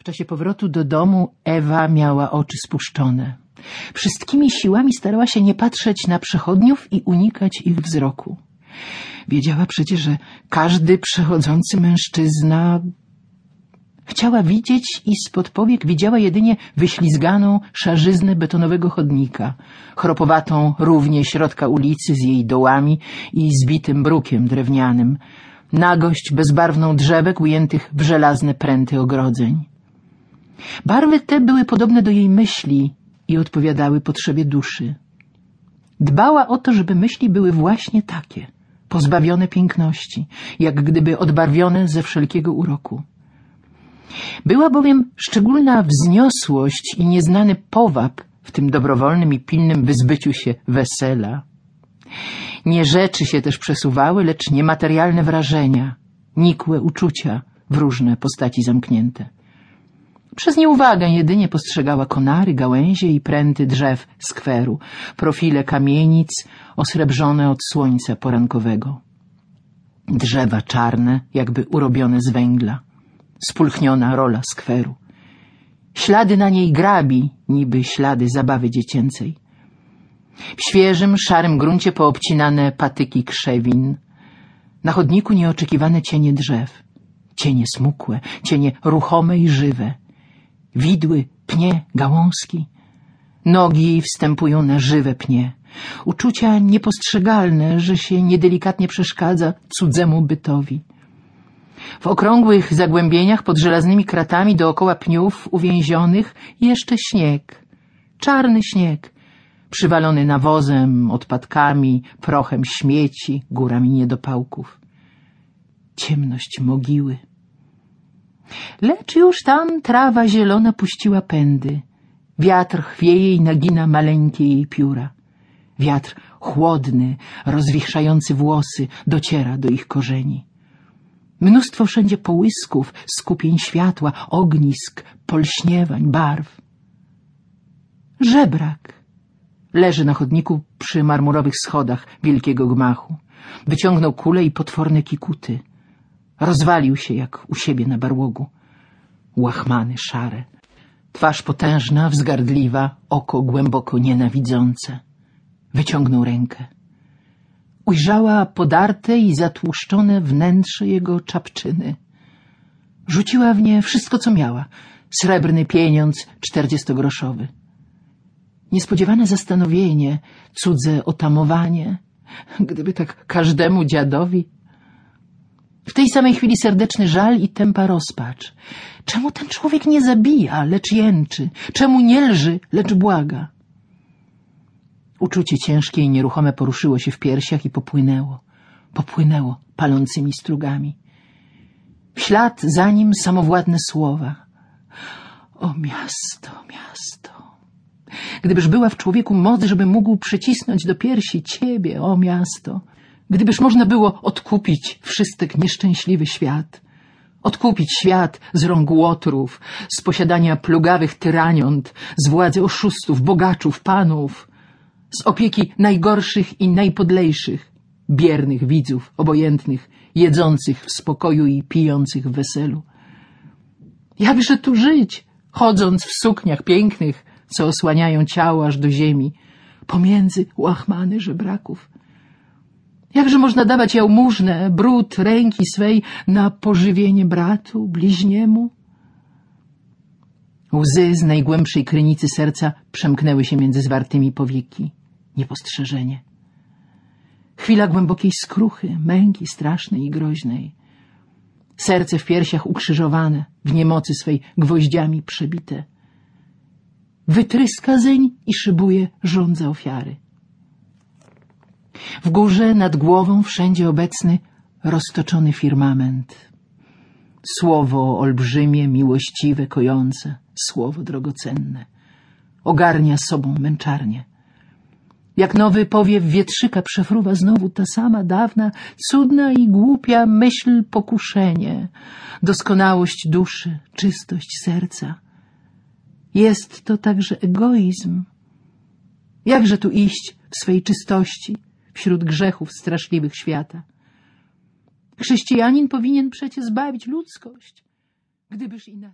W czasie powrotu do domu Ewa miała oczy spuszczone. Wszystkimi siłami starała się nie patrzeć na przechodniów i unikać ich wzroku. Wiedziała przecież, że każdy przechodzący mężczyzna Chciała widzieć i spod powiek widziała jedynie wyślizganą szarzyznę betonowego chodnika, chropowatą równie środka ulicy z jej dołami i zbitym brukiem drewnianym, nagość bezbarwną drzewek ujętych w żelazne pręty ogrodzeń. Barwy te były podobne do jej myśli i odpowiadały potrzebie duszy. Dbała o to, żeby myśli były właśnie takie, pozbawione piękności, jak gdyby odbarwione ze wszelkiego uroku. Była bowiem szczególna wzniosłość i nieznany powab w tym dobrowolnym i pilnym wyzbyciu się wesela. Nie rzeczy się też przesuwały, lecz niematerialne wrażenia, nikłe uczucia w różne postaci zamknięte. Przez nieuwagę jedynie postrzegała konary, gałęzie i pręty drzew skweru, profile kamienic osrebrzone od słońca porankowego. Drzewa czarne, jakby urobione z węgla spulchniona rola skweru. Ślady na niej grabi, niby ślady zabawy dziecięcej. W świeżym, szarym gruncie poobcinane patyki krzewin. Na chodniku nieoczekiwane cienie drzew. Cienie smukłe, cienie ruchome i żywe. Widły, pnie, gałązki. Nogi wstępują na żywe pnie. Uczucia niepostrzegalne, że się niedelikatnie przeszkadza cudzemu bytowi. W okrągłych zagłębieniach pod żelaznymi kratami dookoła pniów uwięzionych jeszcze śnieg. Czarny śnieg, przywalony nawozem, odpadkami, prochem śmieci, górami niedopałków. Ciemność mogiły. Lecz już tam trawa zielona puściła pędy. Wiatr chwieje i nagina maleńkie jej pióra. Wiatr chłodny, rozwichrzający włosy, dociera do ich korzeni. Mnóstwo wszędzie połysków, skupień światła, ognisk, polśniewań, barw. Żebrak leży na chodniku przy marmurowych schodach wielkiego gmachu. Wyciągnął kulę i potworne kikuty. Rozwalił się jak u siebie na barłogu. Łachmany, szare. Twarz potężna, wzgardliwa, oko głęboko nienawidzące. Wyciągnął rękę. Ujrzała podarte i zatłuszczone wnętrze jego czapczyny. Rzuciła w nie wszystko, co miała. Srebrny pieniądz czterdziestogroszowy. Niespodziewane zastanowienie, cudze otamowanie. Gdyby tak każdemu dziadowi. W tej samej chwili serdeczny żal i tempa rozpacz. Czemu ten człowiek nie zabija, lecz jęczy? Czemu nie lży, lecz błaga? Uczucie ciężkie i nieruchome poruszyło się w piersiach i popłynęło. Popłynęło palącymi strugami. W ślad za nim samowładne słowa. O miasto, miasto. Gdybyż była w człowieku moc, żeby mógł przycisnąć do piersi ciebie, o miasto. Gdybyż można było odkupić wszystek nieszczęśliwy świat. Odkupić świat z rąk łotrów, z posiadania plugawych tyraniąt, z władzy oszustów, bogaczów, panów, z opieki najgorszych i najpodlejszych, biernych widzów, obojętnych, jedzących w spokoju i pijących w weselu. Jakże tu żyć, chodząc w sukniach pięknych, co osłaniają ciało aż do ziemi, pomiędzy łachmany żebraków. Jakże można dawać jałmużnę, brud ręki swej na pożywienie bratu, bliźniemu? Łzy z najgłębszej krynicy serca przemknęły się między zwartymi powieki niepostrzeżenie. Chwila głębokiej skruchy, męki strasznej i groźnej. Serce w piersiach ukrzyżowane, w niemocy swej gwoździami przebite. Wytryska zeń i szybuje żądza ofiary. W górze, nad głową, wszędzie obecny roztoczony firmament. Słowo olbrzymie, miłościwe, kojące, słowo drogocenne. Ogarnia sobą męczarnię. Jak nowy powiew wietrzyka przefruwa znowu ta sama dawna, cudna i głupia myśl pokuszenie, doskonałość duszy, czystość serca. Jest to także egoizm. Jakże tu iść w swej czystości wśród grzechów straszliwych świata? Chrześcijanin powinien przecie zbawić ludzkość, gdybyż inaczej.